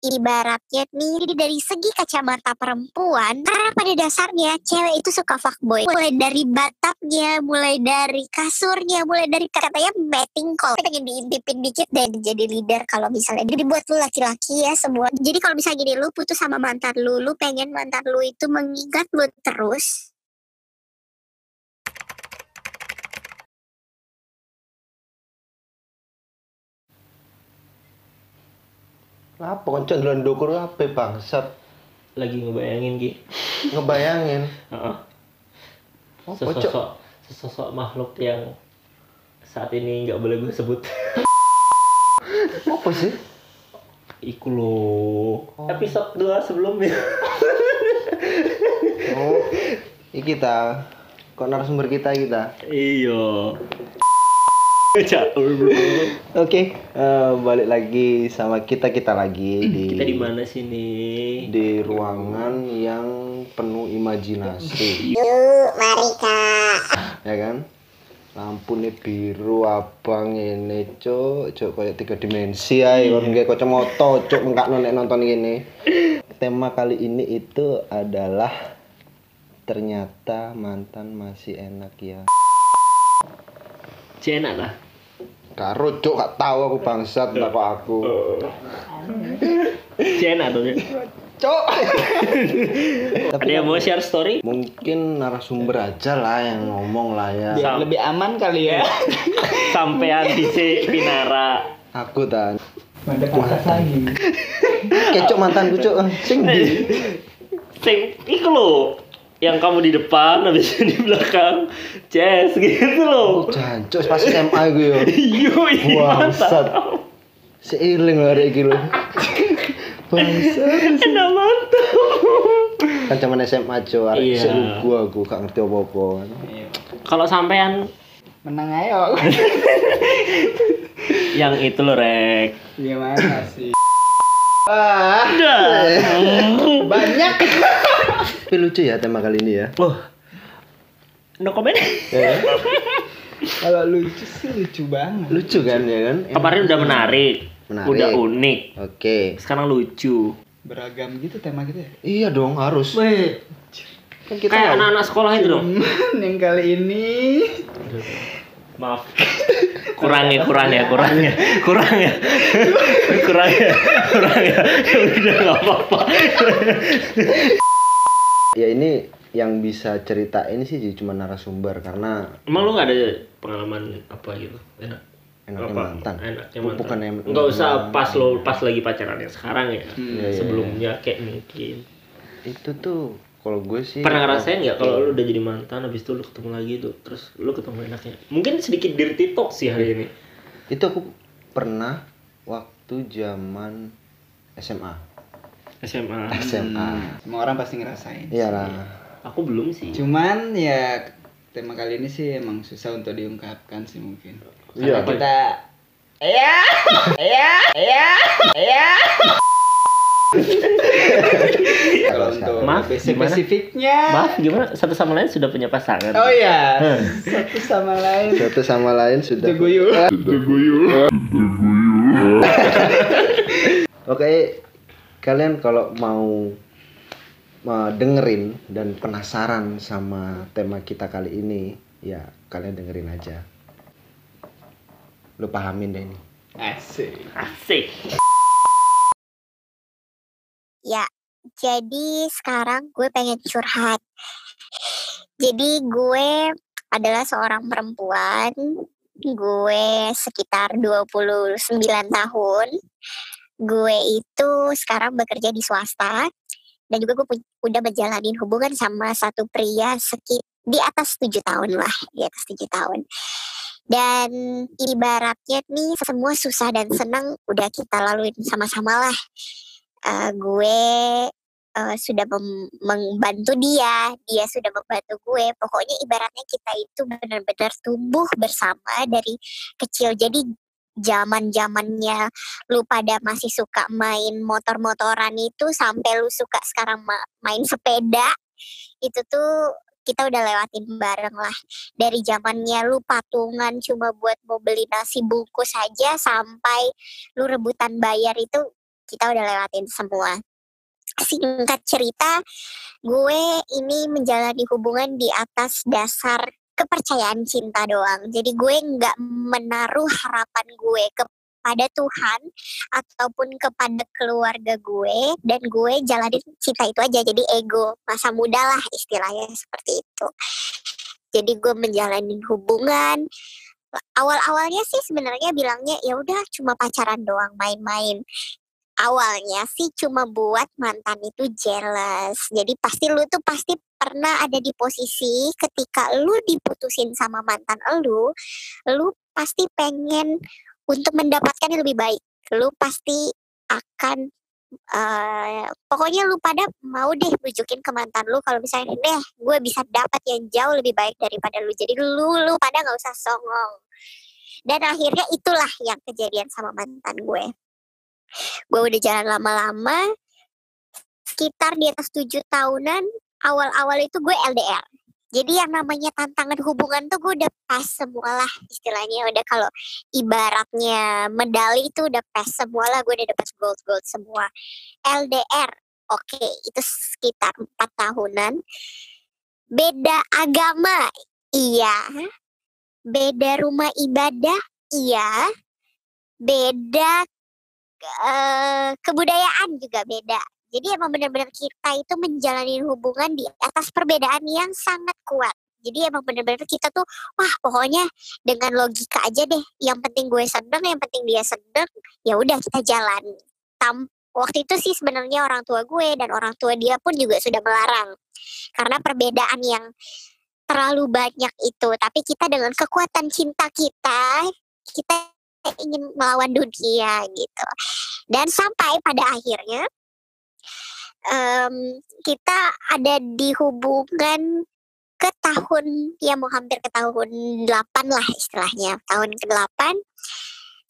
ibaratnya nih dari segi kacamata perempuan karena pada dasarnya cewek itu suka fuckboy. Mulai dari batapnya mulai dari kasurnya mulai dari katanya betting call. Pengen diintipin dikit dan jadi leader kalau misalnya jadi buat lu laki-laki ya semua. Jadi kalau misalnya gini lu putus sama mantan lu lu pengen mantan lu itu mengingat lu terus Apa konco ndelok ndukur apa bangsat? lagi ngebayangin Ki Ngebayangin. Heeh. Oh, pocok. sesosok sesosok makhluk yang saat ini nggak boleh gue sebut Apa sih? iku lo episode 2 sebelumnya Oh, ini kita. Kok narasumber kita kita? iya Caur bro. Oke, eh, balik lagi sama kita kita lagi di kita di mana sini? di ruangan yang penuh imajinasi, yuk mari kak. Ya kan? Lampunya biru abang ini cuk, cuk kayak tiga dimensi ya, orang kayak kacamata cuk. Enggak nek nonton ini. Tema kali ini itu adalah ternyata mantan masih enak ya. Si enak lah Karo cuk gak tahu aku bangsat tak kok aku. Si enak tuh Cuk. ada yang mau share story Mungkin narasumber aja lah yang ngomong lah ya. Sam- lebih aman kali ya sampean di si Pinara Aku tan. ada pakas lagi Kecuk mantanku cuk. Sing di. Sing, iku lo yang kamu di depan habis itu di belakang Jess gitu loh Jancuk pas SMA gue yo. Iya Bangsat. Seiling lah iki lho. Bangsat. Enak mantap. Kan zaman SMA cuk, arek Iya. sik lugu aku gak ngerti apa-apa. Kalau sampean menang ayo yang itu loh rek. gimana sih Ah, banyak tapi lucu ya tema kali ini ya. Wah. No comment. Ya, kalau lucu sih lucu banget lucu kan ya kan? Kemarin udah menarik. Menarik. Udah unik. Oke. Sekarang lucu. beragam gitu tema kita ya Iya dong harus. Weh, Kan kita kayak anak-anak sekolah itu dong. Yang kali ini Maaf. Kurang ya, kurang ya, kurang ya, kurang ya, kurang ya, kurang ya. Udah nggak apa-apa. Ya ini yang bisa ceritain sih cuma narasumber karena Emang lu nggak ada pengalaman apa gitu? Enak. enaknya Apa? mantan. Enaknya Oh, mantan. bukan em- Nggak usah pas lo pas lagi pacaran yang sekarang ya. Iya, iya, Sebelumnya kayak mungkin. Itu tuh kalau gue sih Pernah ngerasain nggak kalau lu udah jadi mantan habis itu lu ketemu lagi tuh terus lu ketemu enaknya. Mungkin sedikit dirty talk sih hari ini. itu aku pernah waktu zaman SMA. SMA. SMA. semua orang pasti ngerasain Iyalah. Aku belum sih. cuman ya tema kali ini sih emang susah untuk diungkapkan sih mungkin Iya. kita ya ya ya ya kalau untuk Maaf, spesifiknya Maaf, gimana? Satu sama lain sudah punya pasangan. oh ya satu sama lain Satu sama lain sudah. Deguyu. Oke, kalian kalau mau mau dengerin dan penasaran sama tema kita kali ini, ya kalian dengerin aja. Lu pahamin deh ini. asik Asik. Ya, jadi sekarang gue pengen curhat. Jadi gue adalah seorang perempuan. Gue sekitar 29 tahun. Gue itu sekarang bekerja di swasta. Dan juga gue udah menjalani hubungan sama satu pria sekit di atas tujuh tahun lah, di atas tujuh tahun. Dan ibaratnya nih semua susah dan senang udah kita laluin sama-sama lah eh, gue eh, sudah mem- membantu dia, dia sudah membantu gue. Pokoknya ibaratnya kita itu benar-benar tumbuh bersama dari kecil. Jadi zaman zamannya lu pada masih suka main motor-motoran itu sampai lu suka sekarang ma- main sepeda itu tuh kita udah lewatin bareng lah. Dari zamannya lu patungan cuma buat mau beli nasi bungkus aja sampai lu rebutan bayar itu kita udah lewatin semua. Singkat cerita gue ini menjalani hubungan di atas dasar kepercayaan cinta doang. Jadi gue nggak menaruh harapan gue kepada Tuhan ataupun kepada keluarga gue dan gue jalanin cinta itu aja. Jadi ego masa muda lah istilahnya seperti itu. Jadi gue menjalani hubungan. Awal-awalnya sih sebenarnya bilangnya ya udah cuma pacaran doang main-main awalnya sih cuma buat mantan itu jealous. Jadi pasti lu tuh pasti pernah ada di posisi ketika lu diputusin sama mantan lu lu pasti pengen untuk mendapatkan yang lebih baik. Lu pasti akan uh, pokoknya lu pada mau deh bujukin ke mantan lu kalau misalnya deh gue bisa dapat yang jauh lebih baik daripada lu. Jadi lu lu pada nggak usah songong. Dan akhirnya itulah yang kejadian sama mantan gue gue udah jalan lama-lama sekitar di atas tujuh tahunan awal-awal itu gue LDR jadi yang namanya tantangan hubungan tuh gue udah pas semua lah istilahnya. Udah kalau ibaratnya medali itu udah pas semua lah gue udah dapat gold gold semua LDR oke okay, itu sekitar empat tahunan. Beda agama iya. Beda rumah ibadah iya. Beda uh, kebudayaan juga beda jadi emang benar-benar kita itu menjalani hubungan di atas perbedaan yang sangat kuat. Jadi emang benar-benar kita tuh, wah pokoknya dengan logika aja deh. Yang penting gue seneng, yang penting dia seneng, ya udah kita jalan. Tam waktu itu sih sebenarnya orang tua gue dan orang tua dia pun juga sudah melarang. Karena perbedaan yang terlalu banyak itu. Tapi kita dengan kekuatan cinta kita, kita ingin melawan dunia gitu. Dan sampai pada akhirnya um, kita ada di hubungan ke tahun ya mau hampir ke tahun 8 lah istilahnya. Tahun ke-8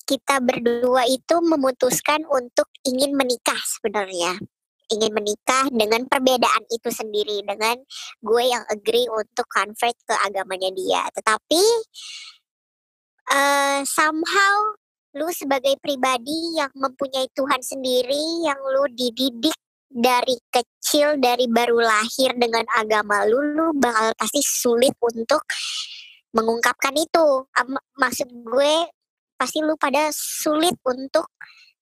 kita berdua itu memutuskan untuk ingin menikah sebenarnya. Ingin menikah dengan perbedaan itu sendiri dengan gue yang agree untuk convert ke agamanya dia. Tetapi uh, somehow lu sebagai pribadi yang mempunyai Tuhan sendiri yang lu dididik dari kecil dari baru lahir dengan agama lu lu bakal pasti sulit untuk mengungkapkan itu. Maksud gue pasti lu pada sulit untuk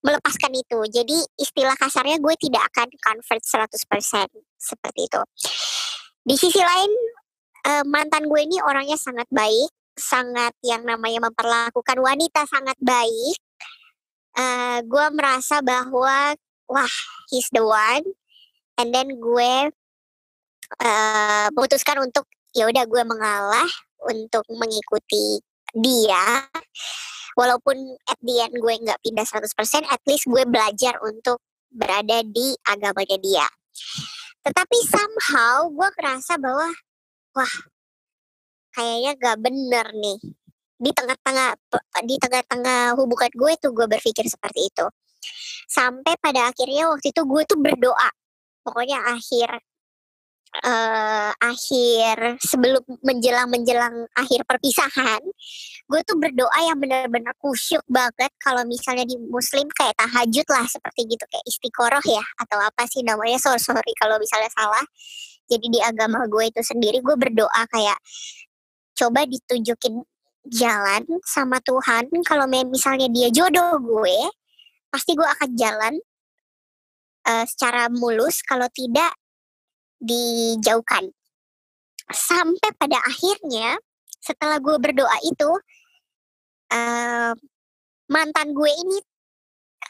melepaskan itu. Jadi istilah kasarnya gue tidak akan convert 100% seperti itu. Di sisi lain eh, mantan gue ini orangnya sangat baik sangat yang namanya memperlakukan wanita sangat baik uh, gue merasa bahwa wah he's the one. And then gue uh, memutuskan untuk ya udah gue mengalah untuk mengikuti dia. Walaupun at the end gue nggak pindah 100% at least gue belajar untuk berada di agamanya dia. Tetapi somehow gue kerasa bahwa wah kayaknya gak bener nih. Di tengah-tengah di tengah-tengah hubungan gue tuh gue berpikir seperti itu. Sampai pada akhirnya waktu itu gue tuh berdoa. Pokoknya akhir uh, akhir sebelum menjelang menjelang akhir perpisahan gue tuh berdoa yang benar-benar kusyuk banget kalau misalnya di muslim kayak tahajud lah seperti gitu kayak istiqoroh ya atau apa sih namanya sorry sorry kalau misalnya salah. Jadi di agama gue itu sendiri gue berdoa kayak coba ditunjukin jalan sama Tuhan. Kalau misalnya dia jodoh gue pasti gue akan jalan uh, secara mulus. Kalau tidak dijauhkan. Sampai pada akhirnya setelah gue berdoa itu uh, mantan gue ini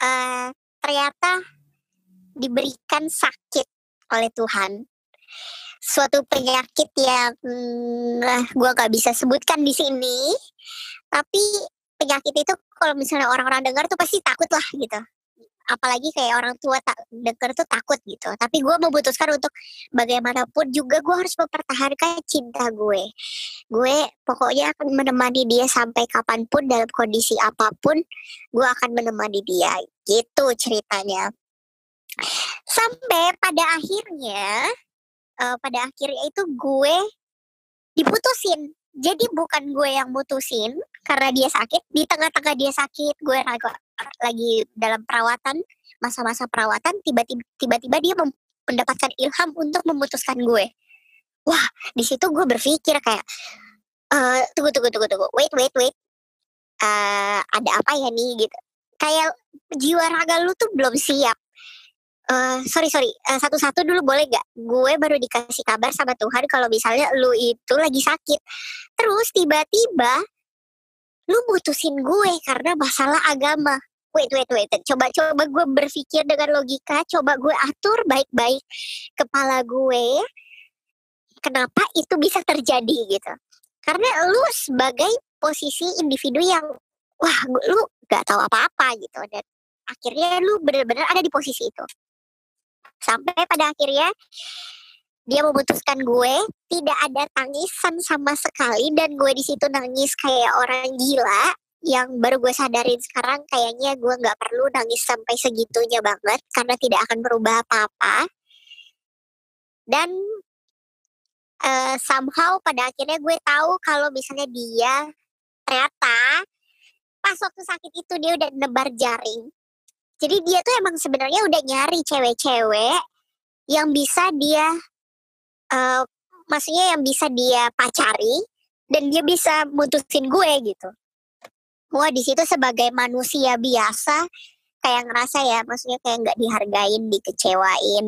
uh, ternyata diberikan sakit oleh Tuhan suatu penyakit yang mm, gue gak bisa sebutkan di sini. Tapi penyakit itu kalau misalnya orang-orang dengar tuh pasti takut lah gitu. Apalagi kayak orang tua tak denger tuh takut gitu. Tapi gue memutuskan untuk bagaimanapun juga gue harus mempertahankan cinta gue. Gue pokoknya akan menemani dia sampai kapan pun dalam kondisi apa pun gue akan menemani dia gitu ceritanya. Sampai pada akhirnya uh, pada akhirnya itu gue diputusin. Jadi bukan gue yang mutusin karena dia sakit di tengah-tengah dia sakit gue lagi dalam perawatan masa-masa perawatan tiba-tiba dia mendapatkan ilham untuk memutuskan gue. Wah di situ gue berpikir kayak eh tunggu tunggu tunggu tunggu wait wait wait Eh ada apa ya nih gitu. Kayak jiwa raga lu tuh belum siap Eh sorry sorry. Eh, satu-satu dulu boleh gak gue baru dikasih kabar sama Tuhan kalau misalnya lu itu lagi sakit. Terus tiba-tiba lu mutusin gue karena masalah agama. Wait wait wait. Coba coba gue berpikir dengan logika. Coba gue atur baik-baik kepala gue kenapa itu bisa terjadi gitu. Karena lu sebagai posisi individu yang wah lu gak tahu apa-apa gitu. Dan akhirnya lu benar-benar ada di posisi itu sampai pada akhirnya dia memutuskan gue tidak ada tangisan sama sekali dan gue di situ nangis kayak orang gila yang baru gue sadarin sekarang. Kayaknya gue nggak perlu nangis sampai segitunya banget karena tidak akan berubah apa-apa. Dan eh, somehow pada akhirnya gue tahu kalau misalnya dia ternyata pas waktu sakit itu dia udah nebar jaring jadi dia tuh emang sebenarnya udah nyari cewek-cewek yang bisa dia eh maksudnya yang bisa dia pacari dan dia bisa mutusin gue gitu. Wah di situ sebagai manusia biasa kayak ngerasa ya, maksudnya kayak nggak dihargain, dikecewain,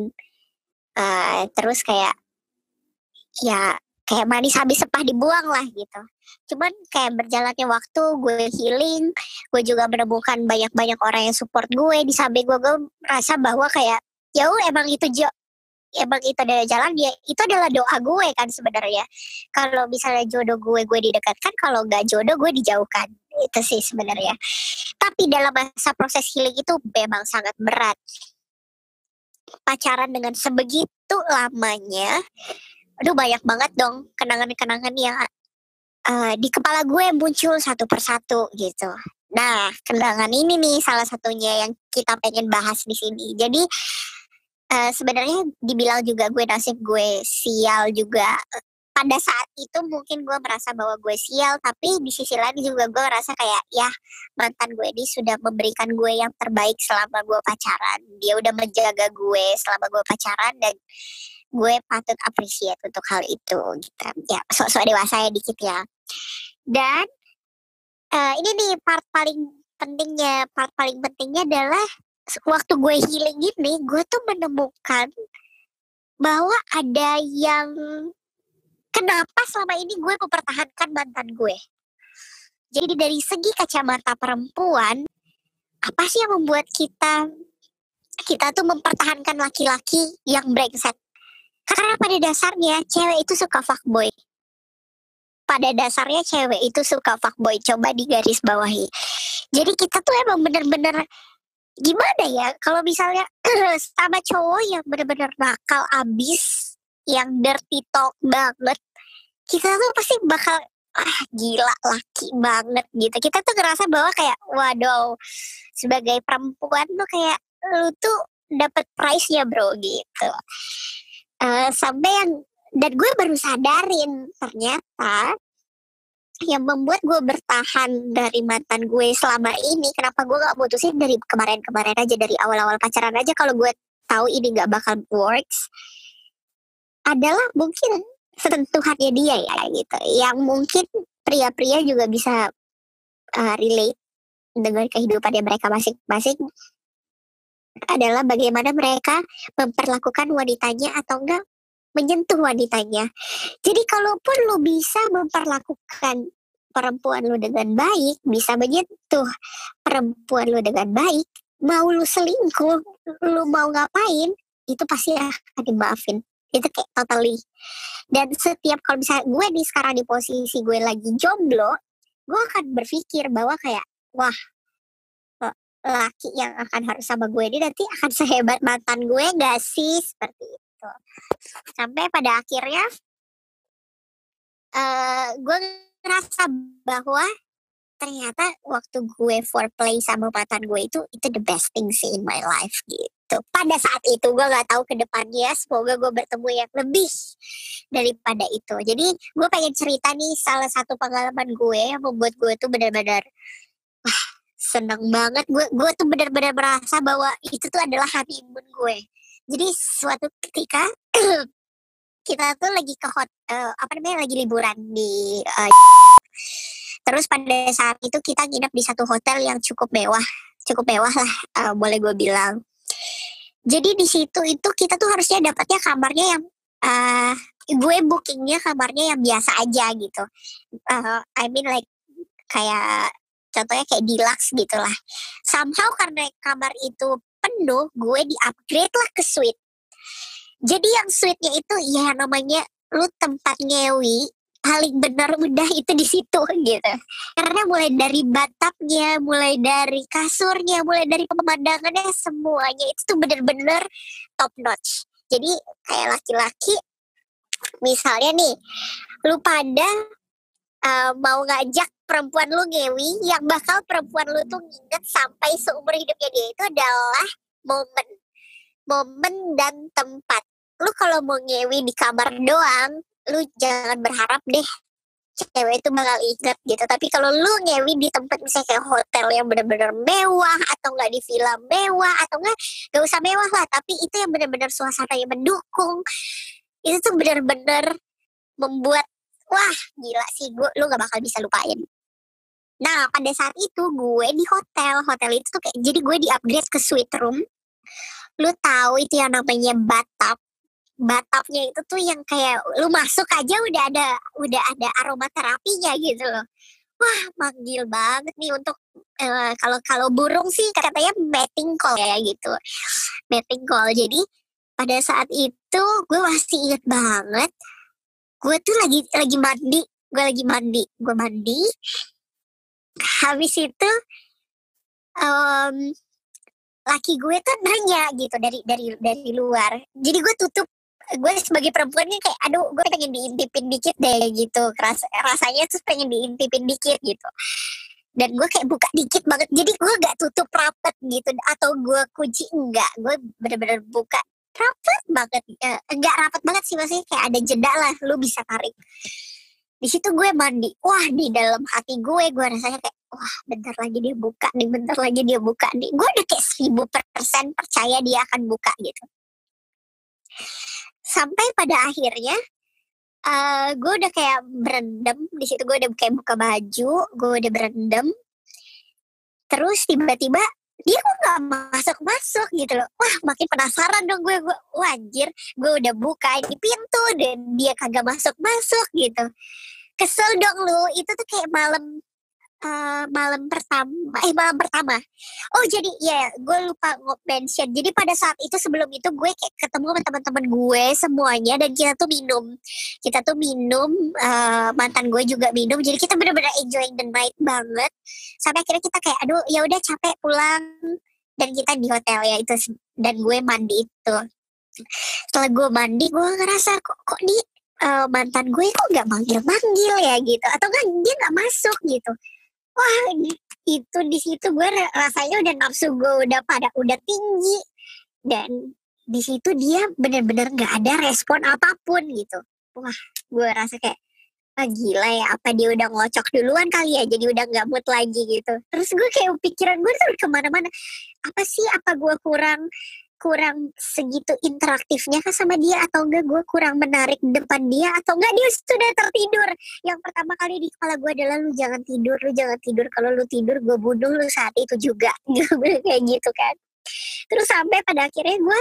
eh terus kayak ya kayak manis habis sepah dibuang lah gitu. Cuman kayak berjalannya waktu gue healing, gue juga menemukan banyak-banyak orang yang support gue di samping gue, gue merasa bahwa kayak ya emang itu jo emang itu adalah jalan dia itu adalah doa gue kan sebenarnya. Kalau misalnya jodoh gue gue didekatkan kalau nggak jodoh gue dijauhkan. Itu sih sebenarnya. Tapi dalam masa proses healing itu memang sangat berat. Pacaran dengan sebegitu lamanya aduh banyak banget dong kenangan-kenangan yang eh, di kepala gue muncul satu persatu gitu. Nah kenangan ini nih salah satunya yang kita pengen bahas di sini. Jadi eh, sebenarnya dibilang juga gue nasib gue sial juga Eh, pada saat itu mungkin gue merasa bahwa gue sial tapi di sisi lain juga gue merasa kayak ya mantan gue ini sudah memberikan gue yang terbaik selama gue pacaran. Dia udah menjaga gue selama gue pacaran dan gue patut appreciate untuk hal itu gitu. Ya sok-sok dewasa ya dikit ya. Dan eh, ini nih part paling pentingnya part paling pentingnya adalah waktu gue healing ini gue tuh menemukan bahwa ada yang kenapa selama ini gue mempertahankan mantan gue? Jadi dari segi kacamata perempuan apa sih yang membuat kita kita tuh mempertahankan laki-laki yang brengsek karena pada dasarnya cewek itu suka fuckboy. Pada dasarnya cewek itu suka fuckboy. Coba digaris bawahi jadi kita tuh emang bener-bener gimana ya? Kalau misalnya sama cowok yang bener-bener nakal abis yang dirty talk banget kita tuh pasti bakal ah gila laki banget gitu. Kita tuh ngerasa bahwa kayak waduh sebagai perempuan tuh kayak lu tuh dapat price nya bro gitu Eh, sampai yang dan gue baru sadarin ternyata yang membuat gue bertahan dari mantan gue selama ini kenapa gue gak putusin dari kemarin-kemarin aja dari awal-awal pacaran aja kalau gue tahu ini gak bakal works adalah mungkin sentuhannya dia ya gitu. Yang mungkin pria-pria juga bisa uh, relate dengan kehidupannya mereka masing-masing adalah bagaimana mereka memperlakukan wanitanya atau enggak menyentuh wanitanya. Jadi kalaupun lu bisa memperlakukan perempuan lu dengan baik, bisa menyentuh perempuan lu dengan baik, mau lu selingkuh, lu mau ngapain, itu pasti akan dimaafin. Itu kayak totally. Dan setiap kalau misalnya gue nih sekarang di posisi gue lagi jomblo, gue akan berpikir bahwa kayak, wah laki yang akan harus sama gue ini nanti akan sehebat mantan gue gak sih? Seperti itu. Sampai pada akhirnya eh gue ngerasa bahwa ternyata waktu gue foreplay sama mantan gue itu itu the best thing sih in my life gitu. Pada saat itu gue nggak tahu ke depannya semoga gue bertemu yang lebih daripada itu. Jadi gue pengen cerita nih salah satu pengalaman gue yang membuat gue tuh benar-benar seneng banget. Gue gue tuh benar-benar merasa bahwa itu tuh adalah honeymoon gue. Jadi suatu ketika kita tuh lagi ke hot eh, apa namanya lagi liburan di eh, terus pada saat itu kita nginep di satu hotel yang cukup mewah cukup mewah lah eh, boleh gue bilang. Jadi di situ itu kita tuh harusnya dapatnya kamarnya yang eh gue bookingnya kamarnya yang biasa aja gitu. Eh, I mean like kayak contohnya kayak deluxe gitu lah somehow karena kamar itu penuh gue di upgrade lah ke suite. Jadi yang suite-nya itu ya namanya lu tempat ngewi paling benar udah itu di situ gitu. Karena mulai dari batapnya mulai dari kasurnya mulai dari pemandangannya semuanya itu tuh bener-bener top notch. Jadi kayak laki-laki misalnya nih lu pada uh, mau ngajak perempuan lu ngewi yang bakal perempuan lu tuh nginget sampai seumur hidupnya dia itu adalah momen. Momen dan tempat. Lu kalau mau ngewi di kamar doang lu jangan berharap deh cewek itu bakal inget gitu. Tapi kalau lu ngewi di tempat misalnya kayak hotel yang benar-benar mewah atau enggak di villa mewah atau enggak gak usah mewah lah. Tapi itu yang benar-benar suasananya mendukung. Itu tuh benar-benar membuat wah gila sih gue lu gak bakal bisa lupain nah pada saat itu gue di hotel. Hotel itu tuh kayak jadi gue di upgrade ke suite room. Lu tahu itu yang namanya bathtub? Bathtubnya itu tuh yang kayak lu masuk aja udah ada udah ada aromaterapinya gitu loh. Wah manggil banget nih untuk kalau kalau burung sih katanya mating call ya gitu. Mating call jadi pada saat itu gue masih inget banget gue tuh lagi lagi mandi. Gue lagi mandi. Gue mandi habis itu em, laki gue tuh nanya gitu dari dari dari luar. Jadi gue tutup gue sebagai perempuannya kayak aduh gue pengen diintipin dikit deh gitu. Ras, rasanya tuh pengen diintipin dikit gitu. Dan gue kayak buka dikit banget. Jadi gue gak tutup rapet gitu. Atau gue kunci enggak. Gue bener-bener buka rapet banget. Eh, enggak rapet banget sih maksudnya kayak ada jeda lah. Lu bisa tarik di situ gue mandi. Wah di dalam hati gue gue rasanya kayak wah bentar lagi dia buka nih bentar lagi dia buka nih. Gue udah kayak seribu persen percaya dia akan buka gitu. Sampai pada akhirnya eh gue udah kayak berendam. Di situ gue udah kayak buka baju gue udah berendam. Terus tiba-tiba dia kok nggak masuk masuk gitu loh. Wah makin penasaran dong gue. Gue wah anjir gue udah buka ini pintu dan dia kagak masuk masuk gitu. Kesel dong lu itu tuh kayak malam eh, malam pertama eh malam pertama. Oh jadi ya gue lupa mention. Jadi pada saat itu sebelum itu gue kayak ketemu sama teman-teman gue semuanya dan kita tuh minum. Kita tuh minum eh, mantan gue juga minum. Jadi kita bener-bener enjoying the night banget. Sampai akhirnya kita kayak aduh ya udah capek pulang. Dan kita di hotel ya itu dan gue mandi itu. Setelah gue mandi gue ngerasa kok kok di eh, mantan gue kok nggak manggil manggil ya? Gitu. Atau kan dia nggak masuk gitu wah itu di situ gue ra- rasanya udah nafsu gue udah pada udah tinggi. Dan di situ dia bener-bener nggak ada respon apa pun gitu. Wah gue rasa kayak ah gila ya apa dia udah ngocok duluan kali ya jadi udah nggak mood lagi gitu. Terus gue kayak pikiran gue tuh ke mana-mana. Apa sih? Apa gue kurang kurang segitu interaktifnya kah sama dia? Atau enggak gue kurang menarik depan dia? Atau enggak dia sudah tertidur? Yang pertama kali di kepala gue adalah lu jangan tidur lu jangan tidur. Kalau lu tidur gue bunuh lu saat itu juga. Kayak gitu kan. Terus sampai pada akhirnya gue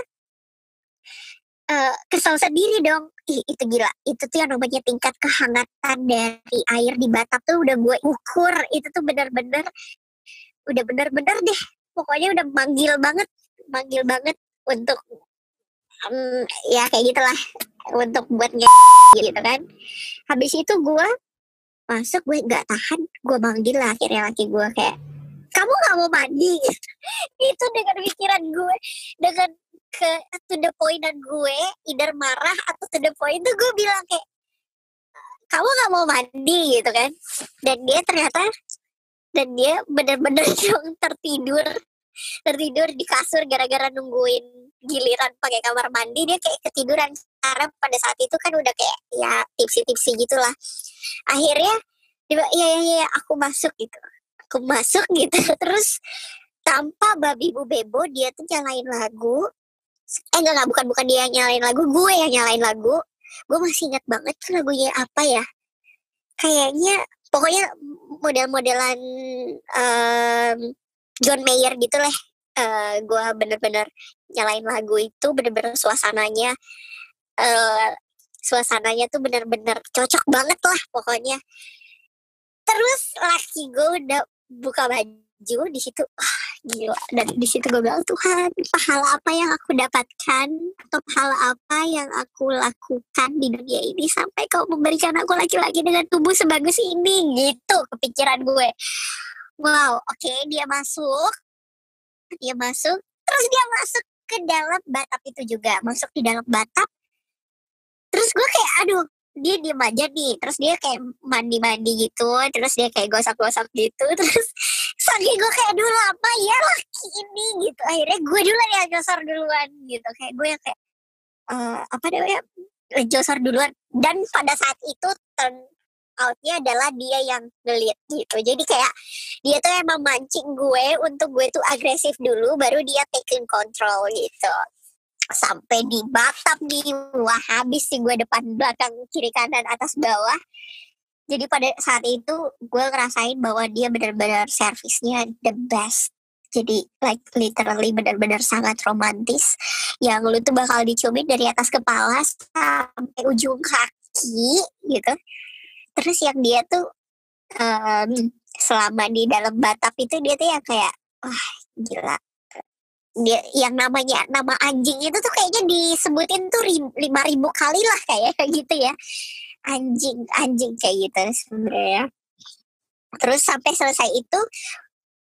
eh, kesel sendiri dong. Ih, itu gila. Itu tuh yang namanya tingkat kehangatan dari air di batap tuh udah gue ukur. Itu tuh bener-bener udah bener-bener deh. Pokoknya udah manggil banget manggil banget untuk em, ya kayak gitulah untuk buat gitu kan. Habis itu gue masuk gue nggak tahan gue manggil lah akhirnya laki gue kayak kamu nggak mau mandi? Itu dengan pikiran gue dengan ke to the point dan gue either marah atau to the point tuh gue bilang kayak kamu nggak mau mandi gitu kan. Dan dia ternyata dan dia bener-bener yang tertidur tertidur di kasur gara-gara nungguin giliran pakai kamar mandi. Dia kayak ketiduran. Karena pada saat itu kan udah kayak ya tipsi-tipsi gitulah. Akhirnya dia iya iya iya aku masuk gitu. Aku masuk gitu. Terus tanpa babi bu bebo dia tuh nyalain lagu. Eh enggak enggak bukan bukan dia nyalain lagu. Gue yang nyalain lagu. Gue masih ingat banget tuh lagunya apa ya. Kayaknya pokoknya model-modelan em, John Mayer gitu lah. Eh gue bener-bener nyalain lagu itu bener-bener suasananya eh suasananya tuh bener-bener cocok banget lah pokoknya. Terus laki gue udah buka baju di situ ah, gila. Dan di situ gue bilang Tuhan pahala apa yang aku dapatkan? Atau pahala apa yang aku lakukan di dunia ini sampai kau memberikan aku laki-laki dengan tubuh sebagus ini? Gitu kepikiran gue wow oke dia masuk. Dia masuk. Terus dia masuk ke dalam batap itu juga masuk di dalam batap. Terus gue kayak aduh dia diem aja nih. Terus dia kayak mandi-mandi gitu terus dia kayak gosok-gosok gitu terus saking gue kayak dulu apa ya laki ini gitu. Akhirnya gue duluan yang nyosor duluan gitu. Kayak gue yang kayak eh apa namanya nyosor duluan. Dan pada saat itu outnya adalah dia yang ngelit gitu. Jadi kayak dia tuh emang mancing gue untuk gue tuh agresif dulu baru dia taking control gitu. Sampai di batap nih wah habis sih gue depan belakang kiri kanan atas bawah. Jadi pada saat itu gue ngerasain bahwa dia benar-benar servisnya the best. Jadi like literally benar-benar sangat romantis. Yang lu tuh bakal diciumin dari atas kepala sampai ujung kaki gitu terus yang dia tuh em, selama di dalam batap itu dia tuh yang kayak wah gila. Dia yang namanya nama anjing itu tuh kayaknya disebutin tuh lima ribu kali lah kayak gitu ya. Anjing anjing kayak gitu sebenarnya. Terus sampai selesai itu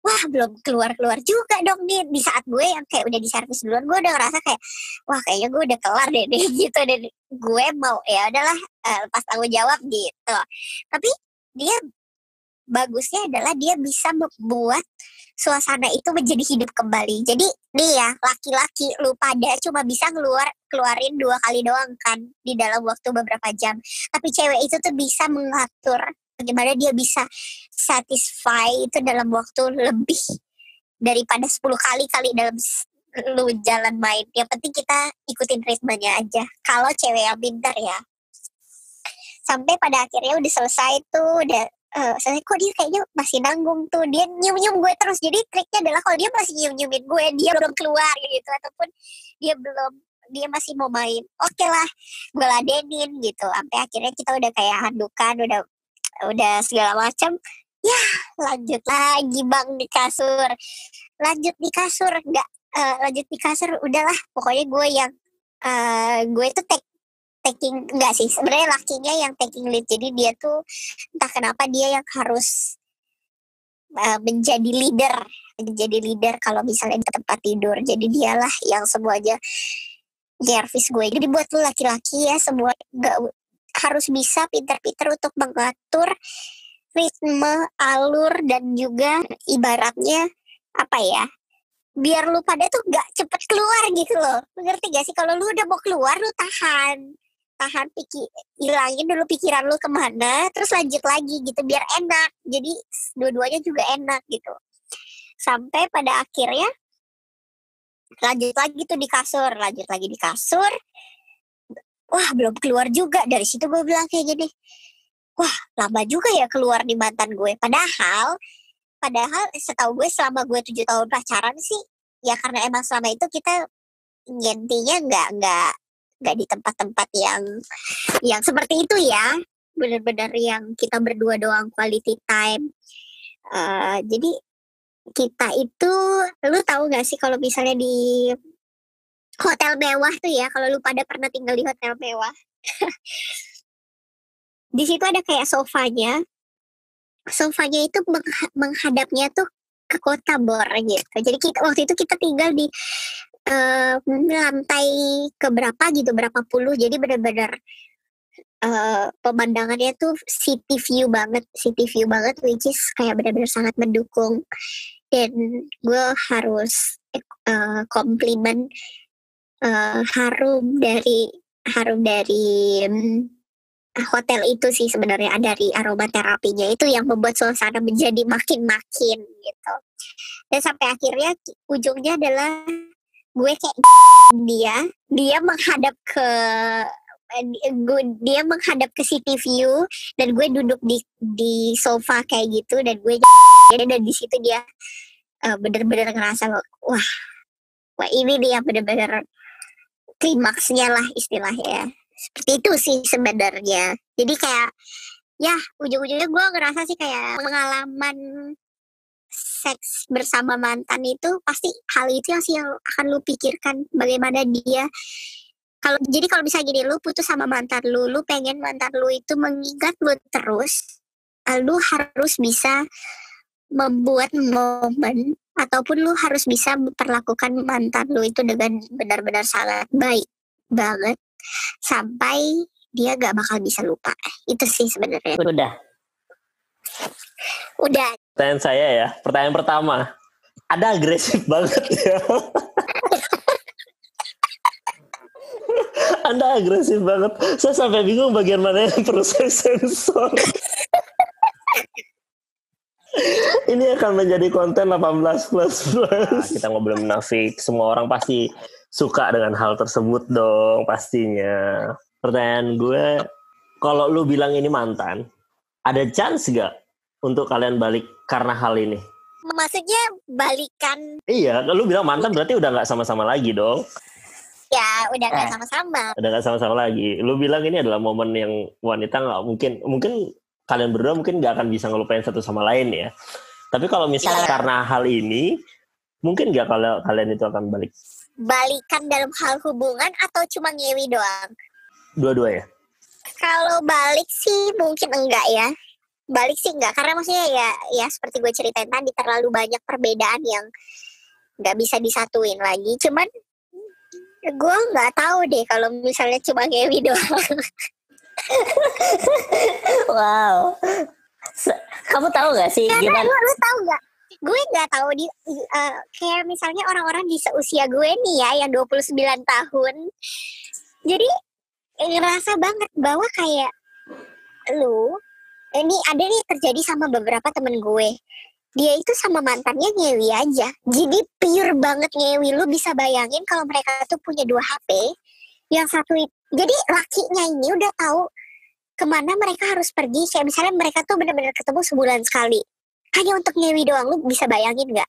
wah belum keluar keluar juga dong nih di saat gue yang kayak udah di servis duluan gue udah ngerasa kayak wah kayaknya gue udah kelar deh, deh gitu dan gue mau ya udahlah eh, lepas tanggung jawab gitu tapi dia bagusnya adalah dia bisa membuat suasana itu menjadi hidup kembali. Jadi nih ya laki-laki lu pada cuma bisa keluar keluarin dua kali doang kan di dalam waktu beberapa jam. Tapi cewek itu tuh bisa mengatur bagaimana dia bisa satisfy itu dalam waktu lebih daripada 10 kali kali dalam lu jalan main. Yang penting kita ikutin ritmenya aja. Kalau cewek yang pintar ya. Sampai pada akhirnya udah selesai tuh udah eh saya kok dia kayaknya masih nanggung tuh dia nyium nyium gue terus jadi triknya adalah kalau dia masih nyium nyiumin gue dia belum keluar gitu ataupun dia belum dia masih mau main oke lah gue ladenin gitu sampai akhirnya kita udah kayak handukan udah udah segala macam ya lanjut lagi bang di kasur. Lanjut di kasur enggak eh, lanjut di kasur udahlah. Pokoknya gue yang eh gue tuh take taking enggak sih sebenarnya lakinya yang taking lead. Jadi dia tuh entah kenapa dia yang harus uh, menjadi leader menjadi leader kalau misalnya di tempat tidur. Jadi dialah yang semuanya servis gue. Jadi buat lu laki-laki ya semua nggak harus bisa pinter-pinter untuk mengatur ritme alur dan juga ibaratnya apa ya biar lu pada tuh gak cepet keluar gitu loh. Ngerti gak sih? Kalau lu udah mau keluar lu tahan. Tahan pikir hilangin dulu pikiran lu ke mana terus lanjut lagi gitu biar enak. Jadi dua-duanya juga enak gitu. Sampai pada akhirnya lanjut lagi tuh di kasur lanjut lagi di kasur wah belum keluar juga. Dari situ gue bilang kayak gini wah lama juga ya keluar di mantan gue. Padahal padahal setahu gue selama gue tujuh tahun pacaran sih ya karena emang selama itu kita ngentinya nggak nggak nggak di tempat-tempat yang yang seperti itu ya. Benar-benar yang kita berdua doang quality time. Eh, jadi kita itu lu tahu nggak sih kalau misalnya di hotel mewah tuh ya kalau lu pada pernah tinggal di hotel mewah. Di situ ada kayak sofanya. Sofanya itu mengha- menghadapnya tuh ke kota Bor gitu. Jadi kita waktu itu kita tinggal di eh, lantai keberapa gitu berapa puluh. Jadi benar-benar eh, pemandangannya tuh city view banget city view banget which is kayak benar-benar sangat mendukung. Dan gue harus eh, komplimen eh, harum dari harum dari mm, hotel itu sih sebenarnya dari aromaterapinya itu yang membuat suasana menjadi makin-makin gitu. Dan sampai akhirnya ujungnya adalah gue kayak dia, dia menghadap ke dia menghadap ke city view dan gue duduk di di sofa kayak gitu dan gue dan di situ dia uh, bener-bener ngerasa wah wah ini dia bener-bener klimaksnya lah istilahnya seperti itu sih sebenarnya. Jadi kayak ya ujung-ujungnya gue ngerasa sih kayak pengalaman seks bersama mantan itu pasti hal itu yang sih yang akan lu pikirkan bagaimana dia. Kalau jadi kalau misalnya gini lu putus sama mantan lu lu pengen mantan lu itu mengingat lu terus lu harus bisa membuat momen ataupun lu harus bisa memperlakukan mantan lu itu dengan benar-benar sangat baik banget sampai dia gak bakal bisa lupa. Itu sih sebenarnya. Udah. Udah. Pertanyaan saya ya pertanyaan pertama. Ada agresif banget ya? Anda agresif banget. Saya sampai bingung bagian mana yang perlu saya sensor. Ini akan menjadi konten 18 plus plus. Nah, kita ngobrol menafik. Semua orang pasti suka dengan hal tersebut dong pastinya. Pertanyaan gue, kalau lu bilang ini mantan, ada chance gak untuk kalian balik karena hal ini? Maksudnya balikan? Iya, lu bilang mantan berarti udah nggak sama-sama lagi dong. Ya, udah gak eh, sama-sama. Udah gak sama-sama lagi. Lu bilang ini adalah momen yang wanita nggak mungkin, mungkin kalian berdua mungkin nggak akan bisa ngelupain satu sama lain ya. Tapi kalau misalnya ya. karena hal ini, mungkin nggak kalau kalian itu akan balik? Balikan dalam hal hubungan atau cuma ngewi doang? Dua-dua ya? Kalau balik sih mungkin enggak ya. Balik sih enggak, karena maksudnya ya, ya seperti gue ceritain tadi terlalu banyak perbedaan yang nggak bisa disatuin lagi. Cuman gue nggak tahu deh kalau misalnya cuma ngewi doang wow kamu tahu gak sih Karena gimana lu, lu tahu nggak gue nggak tahu di uh, kayak misalnya orang-orang di seusia gue nih ya yang 29 tahun jadi ngerasa banget bahwa kayak lu ini ada nih terjadi sama beberapa temen gue dia itu sama mantannya ngewi aja. Jadi pure banget ngewi. Lu bisa bayangin kalau mereka tuh punya dua HP. Yang satu jadi lakinya ini udah tahu ke mana mereka harus pergi. Kayak misalnya mereka tuh benar-benar ketemu sebulan sekali. Hanya untuk ngewi doang. Lu bisa bayangin nggak?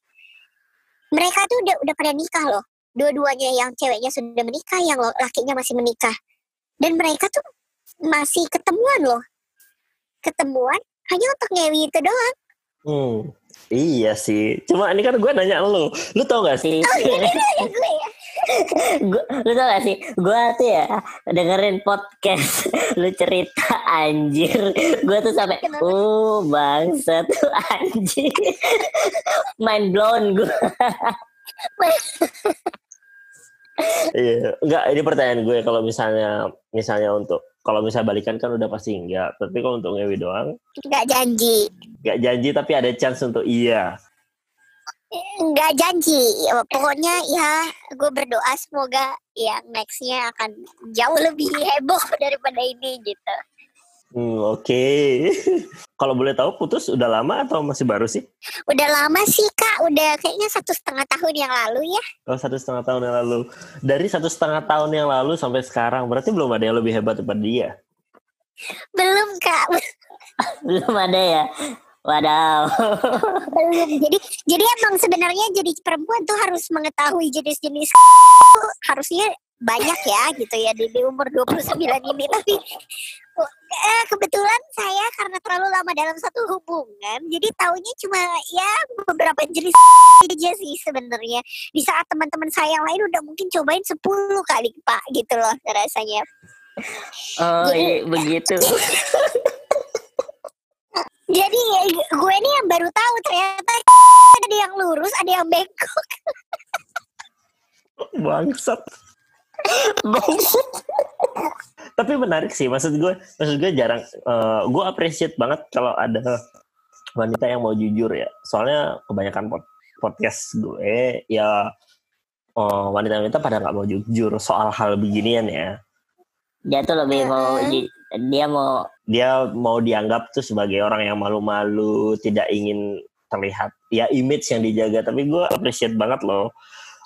Mereka tuh udah udah pada nikah loh. Dua-duanya yang ceweknya sudah menikah, yang lakinya masih menikah. Dan mereka tuh masih ketemuan loh. Ketemuan hanya untuk ngewi itu doang. Hmm. Iya sih. Cuma ini kan gue nanya lu. Lu tau gak sih? Oh, ini nanya gue ya. gua, lu tau gak sih? Gue tuh ya dengerin podcast lu cerita anjir. Gue tuh sampai uh bangsa tuh anjir. Mind blown gue. iya, enggak ini pertanyaan gue kalau misalnya misalnya untuk kalau misalnya balikan kan udah pasti enggak. Tapi kalau untuk ngewi doang enggak janji Gak janji tapi ada chance untuk iya. Nggak janji, pokoknya ya gue berdoa semoga yang nextnya akan jauh lebih heboh daripada ini gitu. Hmm, Oke, okay. kalau boleh tahu putus udah lama atau masih baru sih? Udah lama sih kak, udah kayaknya satu setengah tahun yang lalu ya. Oh satu setengah tahun yang lalu. Dari satu setengah tahun yang lalu sampai sekarang, berarti belum ada yang lebih hebat daripada dia? Belum kak. belum ada ya. Wadaw. jadi jadi emang sebenarnya jadi perempuan tuh harus mengetahui jenis-jenis harusnya banyak ya gitu ya di, di umur 29 ini tapi eh, kebetulan saya karena terlalu lama dalam satu hubungan jadi taunya cuma ya beberapa jenis aja sih sebenarnya di saat teman-teman saya yang lain udah mungkin cobain 10 kali pak gitu loh rasanya oh jadi, iya, begitu Jadi gue ini yang baru tahu ternyata ada yang lurus, ada yang bengkok. Bangsat. Tapi menarik sih, maksud gue, maksud gue jarang, uh, gue appreciate banget kalau ada wanita yang mau jujur ya. Soalnya kebanyakan pod podcast gue ya uh, wanita-wanita pada nggak mau jujur soal hal beginian ya. Dia tuh lebih mau dia mau dia mau dianggap tuh sebagai orang yang malu-malu tidak ingin terlihat ya image yang dijaga tapi gue appreciate banget loh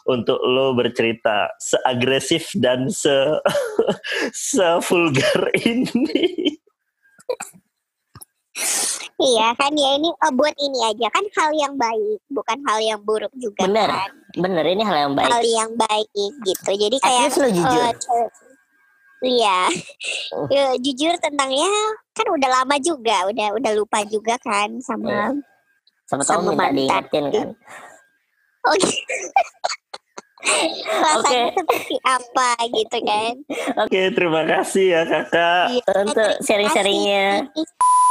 untuk lo bercerita seagresif dan se sevulgar ini. Iya kan ya ini oh, buat ini aja. Kan hal yang baik bukan hal yang buruk juga bener. kan? Bener ini hal yang baik. Hal yang baik gitu. Jadi kayak lo jujur. eh, ce- Iya, Oh. Ya, jujur tentang ya kan udah lama juga, udah udah lupa juga kan sama sama tahu sama minta mantan. diingetin kan oh rasanya Oke. seperti apa gitu kan. oke terima kasih ya kakak Iya, untuk sharing-sharingnya.